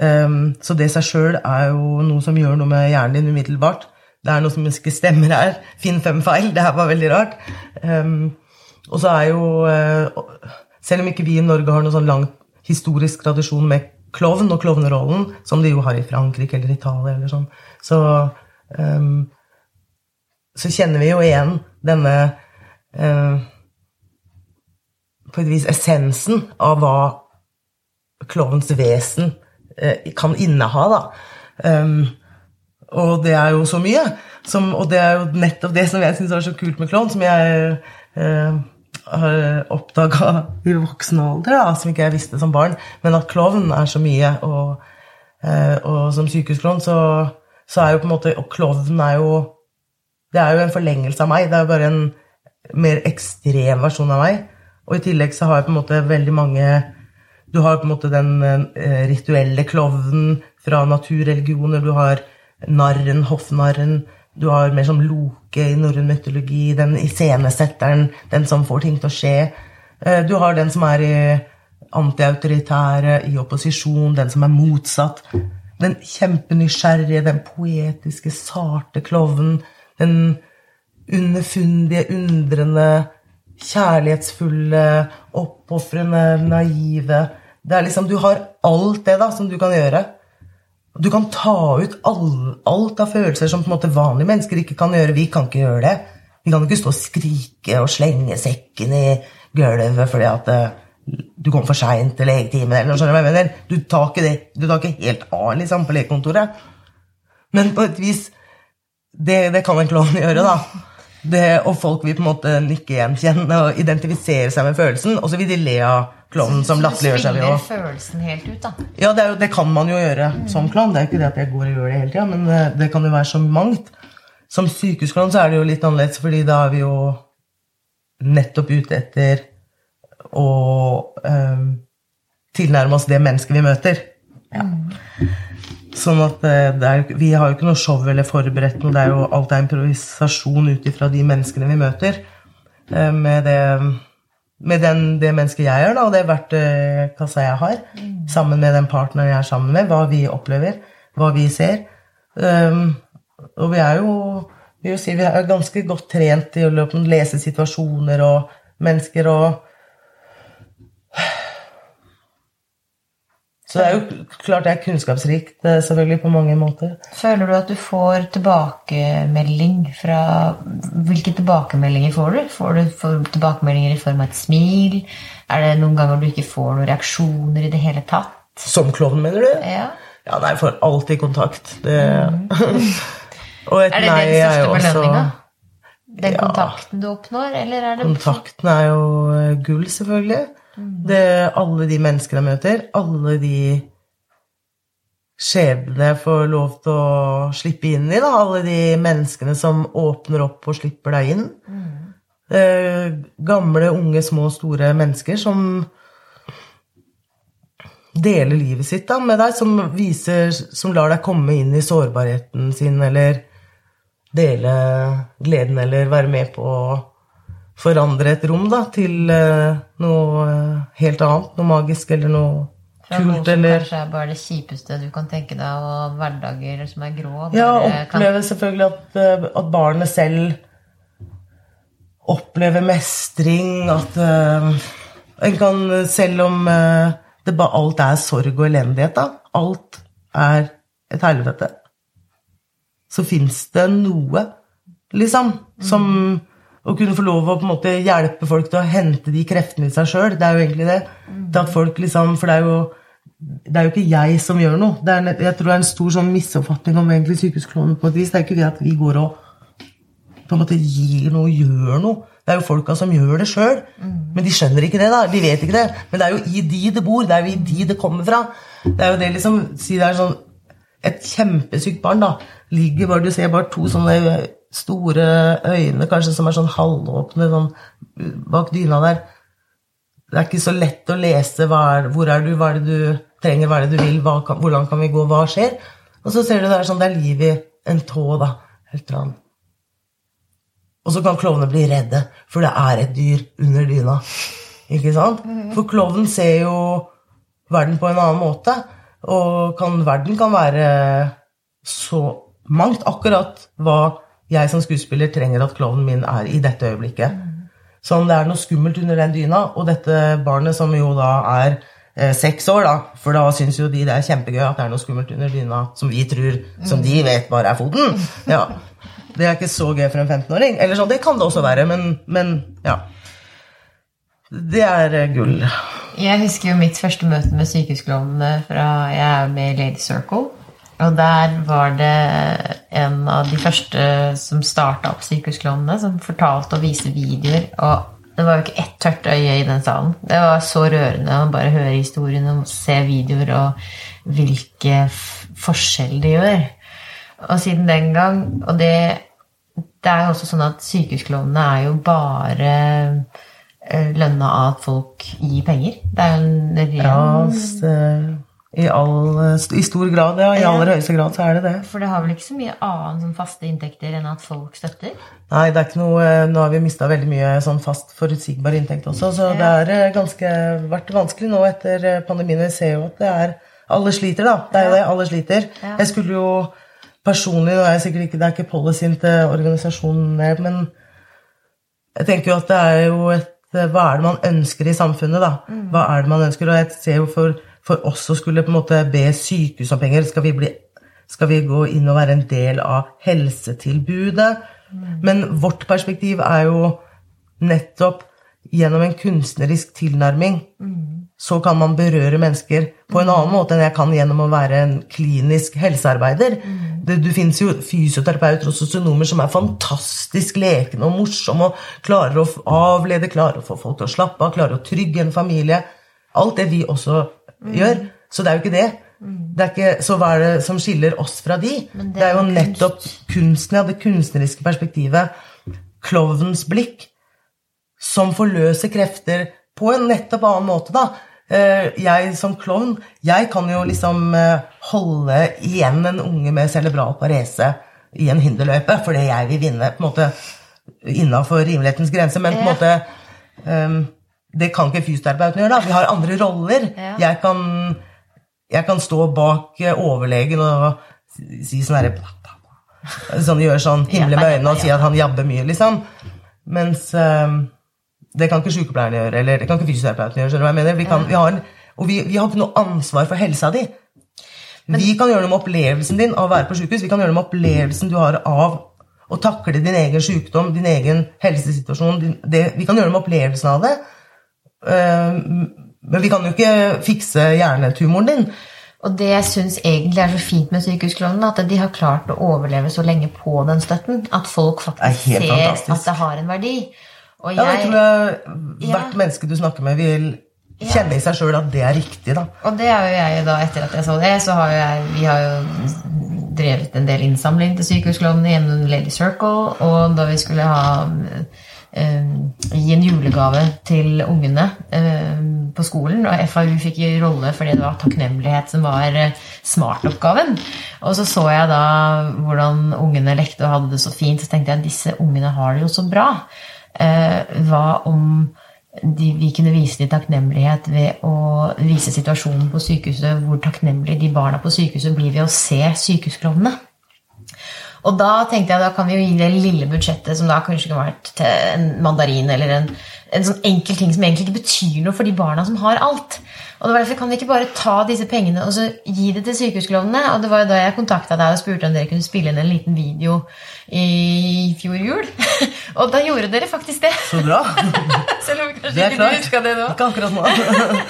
Um, så det i seg sjøl er jo noe som gjør noe med hjernen din umiddelbart. Det er noe som ikke stemmer her. Finn fem feil. Det her var veldig rart. Um, og så er jo uh, Selv om ikke vi i Norge har noen sånn lang historisk tradisjon med klovn og klovnerollen, som de jo har i Frankrike eller Italia eller sånn, så um, så kjenner vi jo igjen denne eh, På et vis essensen av hva klovens vesen eh, kan inneha, da. Um, Og det er jo så mye. Som, og det er jo nettopp det som jeg syns er så kult med klovn, som jeg eh, har oppdaga i voksen alder, da, som ikke jeg visste som barn. Men at klovn er så mye. Og, eh, og som sykehusklovn så, så, er jo på en måte Og klovn er jo Det er jo en forlengelse av meg. Det er jo bare en mer ekstrem versjon av meg. Og i tillegg så har jeg på en måte veldig mange Du har på en måte den eh, rituelle klovnen fra naturreligioner. Du har narren, hoffnarren. Du har mer som Loke i norrøn mytologi, den iscenesetteren, den som får ting til å skje. Eh, du har den som er i antiautoritære, i opposisjon, den som er motsatt. Den kjempenysgjerrige, den poetiske, sarte klovnen. Den underfundige, undrende, kjærlighetsfulle, oppofrende, naive. Det er liksom, Du har alt det da, som du kan gjøre. Du kan ta ut all, alt av følelser som på en måte vanlige mennesker ikke kan gjøre. Vi kan ikke gjøre det. Vi kan ikke stå og skrike og slenge sekken i gulvet fordi at uh, du kom for seint til legetimen. eller noe sånt. Du tar ikke det. Du tar ikke helt av liksom, på legekontoret. Men på et vis Det, det kan en klovn gjøre, da. Det, og folk vil på en måte nikke gjenkjenne og identifisere seg med følelsen, og så vil de le av klovnen som latterliggjør seg. Så du spiller følelsen helt ut, da? Ja, det, jo, det kan man jo gjøre mm. som klovn. Det er ikke det at jeg går og gjør det hele tida, men det, det, kan jo være så mangt. Som sykehusklovn så er det jo litt annerledes, fordi da er vi jo nettopp ute etter å um, tilnærme oss det mennesket vi møter. Ja. Mm. Sånn at eh, er, Vi har jo ikke noe show eller forberedt noe. Det er jo alt er improvisasjon ut ifra de menneskene vi møter. Eh, med det med den, det mennesket jeg er, da, og det verktøykassa jeg har, mm. sammen med den partneren jeg er sammen med, hva vi opplever, hva vi ser. Um, og vi er jo vi er ganske godt trent i å lese situasjoner og mennesker og Så det er jo klart det er kunnskapsrikt selvfølgelig på mange måter. Føler du at du får tilbakemelding fra Hvilke tilbakemeldinger får du? Får du tilbakemeldinger i form av et smil? Er det noen ganger du ikke får noen reaksjoner i det hele tatt? Som klovn, mener du? Ja. ja nei, jeg får alltid kontakt. Det... Mm. Og et er det nei den største belønninga? Den ja. kontakten du oppnår, eller er det Kontakten er jo eh, gull, selvfølgelig. Det, alle de menneskene jeg møter, alle de skjebnene jeg får lov til å slippe inn i. Da. Alle de menneskene som åpner opp og slipper deg inn. Mm. Eh, gamle, unge, små, store mennesker som deler livet sitt da, med deg, som, viser, som lar deg komme inn i sårbarheten sin, eller dele gleden, eller være med på forandre et rom da, til uh, noe uh, helt annet. Noe magisk eller noe Fra kult. Noe eller Kanskje er bare det kjipeste du kan tenke deg, og hverdager som er grå. Ja, oppleve kan... selvfølgelig at, uh, at, barnet selv opplever mestring. At en kan, selv om det bare alt er sorg og elendighet, da, alt er et helvete, så fins det noe, liksom, som mm å kunne få lov å på en måte hjelpe folk til å hente de kreftene i seg sjøl. Det er jo egentlig det. det at folk liksom, For det er, jo, det er jo ikke jeg som gjør noe. Det er, jeg tror det er en stor sånn misoppfatning om egentlig sykehusklovner på et vis. Det er ikke det at vi går og på en måte gir noe, gjør noe. Det er jo folka som gjør det sjøl. Men de skjønner ikke det. da, De vet ikke det. Men det er jo i de det bor. Det er jo i de det kommer fra. Det er jo det liksom, Si det er sånn Et kjempesykt barn da, ligger bare Du ser bare to sånne store øyne kanskje som er sånn halvåpne sånn, bak dyna der. Det er ikke så lett å lese er, hvor er du, hva er det du trenger, hva er det du vil, kan, hvordan kan vi gå, hva skjer? Og så ser du det er sånn, det er liv i en tå, da. Helt annet. Og så kan klovner bli redde, for det er et dyr under dyna. Ikke sant? Mhm. For klovnen ser jo verden på en annen måte. Og kan, verden kan være så mangt. Akkurat hva jeg som skuespiller trenger at klovnen min er i dette øyeblikket. Sånn, det er noe skummelt under den dyna, og dette barnet som jo da er eh, seks år, da, for da syns jo de det er kjempegøy at det er noe skummelt under dyna som vi tror, som de vet bare er foten. Ja. Det er ikke så gøy for en 15-åring. Eller sånn, det kan det også være, men, men ja. Det er eh, gull. Jeg husker jo mitt første møte med sykehusklovnene fra jeg er med i Lady Circle. Og der var det en av de første som starta opp Sykehusklovnene, som fortalte og viste videoer. Og det var jo ikke ett tørt øye i den salen. Det var så rørende å bare høre historiene og se videoer og hvilke forskjell det gjør. Og siden den gang Og det, det er jo også sånn at sykehusklovnene er jo bare eh, lønna av at folk gir penger. Det er en ren Ja, i, all, I stor grad, ja. I aller høyeste grad så er det det. For det har vel ikke så mye annet sånn faste inntekter enn at folk støtter? Nei, det er ikke noe Nå har vi mista veldig mye sånn fast, forutsigbar inntekt også, så det har ganske vært vanskelig nå etter pandemien. Vi ser jo at det er Alle sliter, da. Det er jo det. Alle sliter. Jeg skulle jo personlig Nå er jeg sikkert ikke, Det er ikke policyen til organisasjonen, men jeg tenker jo at det er jo et Hva er det man ønsker i samfunnet, da? Hva er det man ønsker? Og jeg ser jo for for oss å skulle på en måte be sykehus om penger. Skal vi, bli, skal vi gå inn og være en del av helsetilbudet? Men vårt perspektiv er jo nettopp gjennom en kunstnerisk tilnærming så kan man berøre mennesker på en annen måte enn jeg kan gjennom å være en klinisk helsearbeider. Det, det finnes jo fysioterapeuter og sosionomer som er fantastisk lekende og morsomme og klarer å avlede, klarer å få folk til å slappe av, klarer å trygge en familie. Alt det vi også gjør. Så det er jo ikke det. det er ikke, så hva er det som skiller oss fra de? Det Det er jo kunst. nettopp kunsten, ja, det kunstneriske perspektivet. Klovnens blikk. Som forløser krefter på en nettopp annen måte, da. Eh, Jeg som klovn, jeg kan jo liksom eh, holde igjen en unge med cerebral parese i en hinderløype, fordi jeg vil vinne på en måte innafor rimelighetens grense, men på en måte ehm, Det kan ikke fysioterapeuten gjøre, da. Vi har andre roller. Ja. Jeg, kan, jeg kan stå bak eh, overlegen og si- sånn herre Sånn gjøre sånn himle med øynene og si at han jabber mye, liksom. Mens ehm, det kan ikke sykepleierne gjøre, eller det kan ikke fysioterapeuten gjøre. skjønner du hva jeg mener? Vi kan, vi har, og vi, vi har ikke noe ansvar for helsa di. vi kan gjøre noe med opplevelsen din av å være på sykehus. Vi kan gjøre noe med opplevelsen du har av å takle din egen sykdom, din egen helsesituasjon. Din, det, vi kan gjøre noe med opplevelsen av det. Ehm, men vi kan jo ikke fikse hjernetumoren din. Og det jeg syns egentlig er så fint med Sykehusklovnene, at de har klart å overleve så lenge på den støtten. At folk faktisk ser fantastisk. at det har en verdi. Og Ja, det jeg, tror jeg Ja. hvert menneske du snakker med, vil kjenne i seg sjøl at det er riktig. da. Og det er jo jeg da, etter at jeg så det, så har jo jeg Vi har jo drevet en del innsamling til Sykehusklovnene gjennom Lady Circle, og da vi skulle ha eh, julegave til ungene eh, på skolen, og FAU fikk i rolle fordi det var takknemlighet som var eh, smartoppgaven. Og så så jeg da hvordan ungene lekte og hadde det så fint, så tenkte jeg at disse ungene har det jo så bra. Eh, hva om de, vi kunne vise dem takknemlighet ved å vise situasjonen på sykehuset, hvor takknemlige de barna på sykehuset blir ved å se sykehusklovnene. Og da tenkte jeg da kan vi jo gi det lille budsjettet, som da kanskje kunne vært til en mandarin eller en, en sånn enkel ting som egentlig ikke betyr noe for de barna som har alt. Og det var derfor kan vi ikke bare ta disse pengene og så gi det til sykehusklovnene. Og det var jo da jeg kontakta deg og spurte om dere kunne spille inn en liten video i fjor jul. og da gjorde dere faktisk det. Så bra. Selv om kanskje Det er ikke du klart. det nå. Ikke akkurat nå.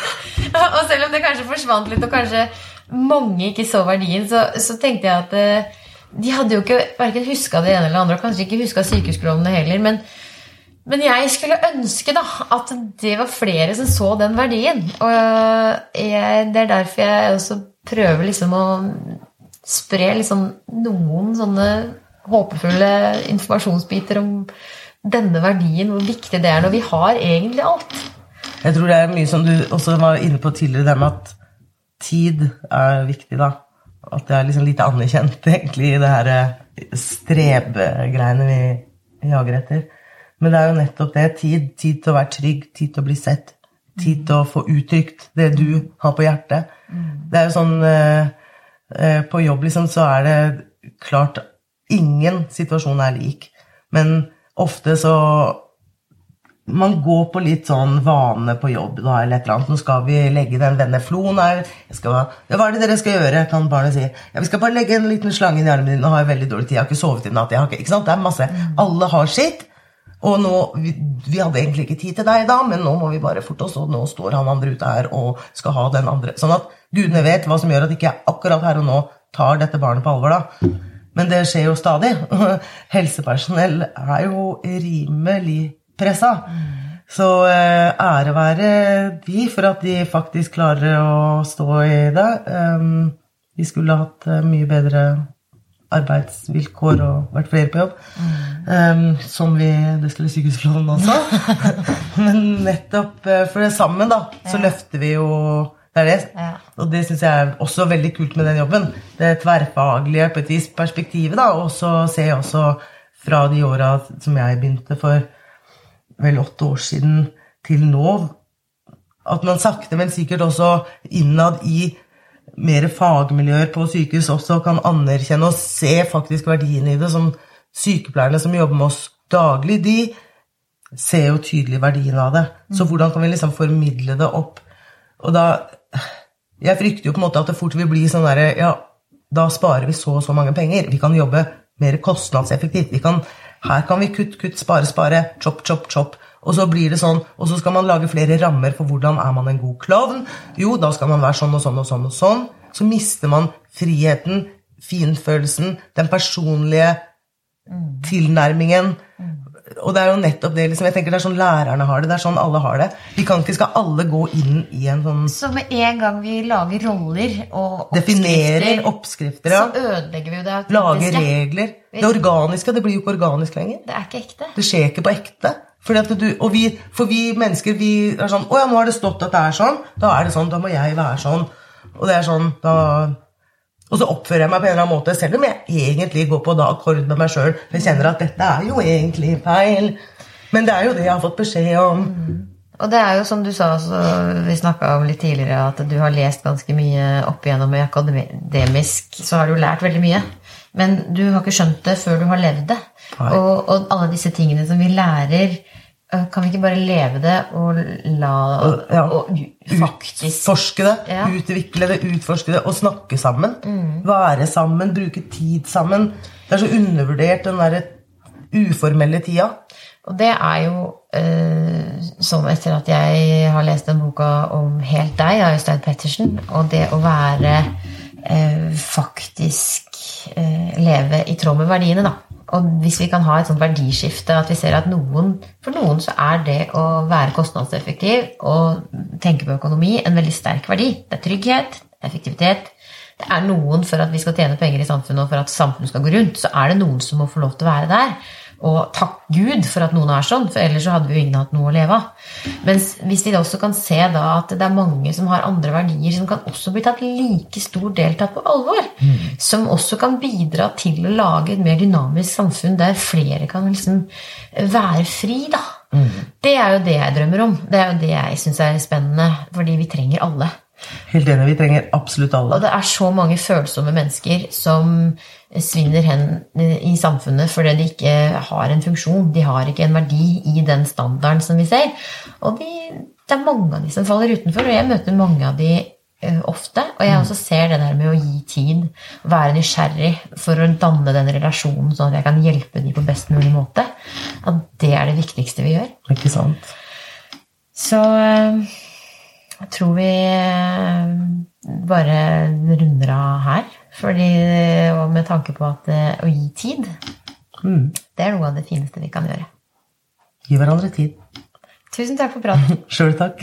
og selv om det kanskje forsvant litt, og kanskje mange ikke så verdien, så, så tenkte jeg at eh, de hadde jo ikke verken huska det ene eller andre, og kanskje ikke huska sykehusklovnene heller. Men, men jeg skulle ønske da at det var flere som så den verdien. Og jeg, det er derfor jeg også prøver liksom å spre liksom noen sånne håpefulle informasjonsbiter om denne verdien, hvor viktig det er når vi har egentlig alt. Jeg tror det er mye som du også var inne på tidligere, det med at tid er viktig, da. At det er liksom lite anerkjent, egentlig, i det her eh, strebegreiene vi jager etter. Men det er jo nettopp det. Tid, tid til å være trygg, tid til å bli sett. Tid til å få uttrykt det du har på hjertet. Det er jo sånn eh, eh, På jobb, liksom, så er det klart Ingen situasjon er lik. Men ofte så man går på litt sånn vane på jobb da, eller et eller annet. Nå skal vi legge den denne floen her. Skal, hva er det dere skal gjøre? kan barnet si. Ja, vi skal bare legge en liten slange i armen din. Nå har jeg veldig dårlig tid. Jeg har ikke sovet i natt. Jeg har ikke, ikke sant? Det er masse. Alle har sitt. Og nå, vi, vi hadde egentlig ikke tid til deg da, men nå må vi bare forte oss, og nå står han andre ute her og skal ha den andre. Sånn at gudene vet hva som gjør at ikke jeg akkurat her og nå tar dette barnet på alvor, da. Men det skjer jo stadig. Helsepersonell er jo rimelig pressa. Så eh, ære være de for at de faktisk klarer å stå i det. Um, de skulle hatt eh, mye bedre arbeidsvilkår og vært flere på jobb. Um, som vi Det skulle sykehusloven også. Men nettopp eh, for det sammen, da, så løfter vi jo det er det. Ja. Og det syns jeg er også veldig kult med den jobben. Det tverrfaglige på et vis perspektivet, da. Og så ser jeg også fra de åra som jeg begynte for vel åtte år siden til nå, at man sakte, men sikkert også innad i mer fagmiljøer på sykehus også kan anerkjenne og se faktisk verdien i det. Som sykepleierne som jobber med oss daglig, de ser jo tydelig verdien av det. Så hvordan kan vi liksom formidle det opp? Og da Jeg frykter jo på en måte at det fort vil bli sånn derre Ja, da sparer vi så og så mange penger. Vi kan jobbe mer kostnadseffektivt. Vi kan, her kan vi kutt, kutt, spare, spare. Chop, chop, chop. Og så blir det sånn, og så skal man lage flere rammer for hvordan er man en god klovn. Jo, da skal man være sånn og sånn og sånn og sånn. Så mister man friheten, finfølelsen, den personlige tilnærmingen. Og det er jo nettopp det liksom, jeg tenker det er sånn lærerne har det. Det er sånn alle har det. Vi kan ikke skal alle gå inn i en sånn Så med en gang vi lager roller og Definerer oppskrifter, oppskrifter, ja. så ødelegger vi jo det autentiske. Lager regler. Det organiske det blir jo ikke organisk lenger. Det er ikke ekte. Det skjer ikke på ekte. Du, og vi, for vi mennesker vi er sånn Å ja, nå har det stått at det er sånn. Da er det sånn. Da må jeg være sånn. Og det er sånn da, Og så oppfører jeg meg på en eller annen måte, selv om jeg egentlig går på da akkord med meg sjøl. Jeg kjenner at dette er jo egentlig feil. Men det er jo det jeg har fått beskjed om. Og det er jo som du sa, så vi snakka om litt tidligere, at du har lest ganske mye opp igjennom i akademisk, så har du lært veldig mye. Men du har ikke skjønt det før du har levd det. Og, og alle disse tingene som vi lærer, kan vi ikke bare leve det og la Ja. og faktisk Utforske det, Ja. utvikle det, utforske det, og snakke sammen. Være sammen, bruke tid sammen. Det er så undervurdert, den derre uformelle tida. Og det er jo eh, sånn etter at jeg har lest den boka om Helt deg av Øystein Pettersen, og det å være eh, faktisk eh, leve i tråd med verdiene, da. Og hvis vi kan ha et sånt verdiskifte, at vi ser at noen, for noen så er det å være kostnadseffektiv og tenke på økonomi en veldig sterk verdi. Det er trygghet, effektivitet. Det er noen for at vi skal tjene penger i samfunnet og for at samfunnet skal gå rundt, så er det noen som må få lov til å være der. Og takk Gud for at noen er sånn, for ellers så hadde vi jo ingen hatt noe å leve av. Mens hvis vi også kan se da at det er mange som har andre verdier, som kan også bli tatt like stor deltatt på alvor, som også kan bidra til å lage et mer dynamisk samfunn der flere kan liksom være fri, da. Det er jo det jeg drømmer om. Det er jo det jeg syns er spennende, fordi vi trenger alle. Helt enig, vi trenger absolutt alle. Og det er så mange følsomme mennesker som svinner hen i samfunnet fordi de ikke har en funksjon. De har ikke en verdi i den standarden som vi ser. Og de, det er mange av de som faller utenfor, og jeg møter mange av de eh, ofte. Og jeg også ser det der med å gi tid, være nysgjerrig for å danne den relasjonen, sånn at jeg kan hjelpe de på best mulig måte. At det er det viktigste vi gjør. Ikke sant? Så eh, jeg tror vi eh, bare runder av her. Fordi, og med tanke på at eh, å gi tid, Mm. det er noe av det fineste vi kan gjøre. Gi hverandre tid. Tusen takk for praten. Sjøl takk.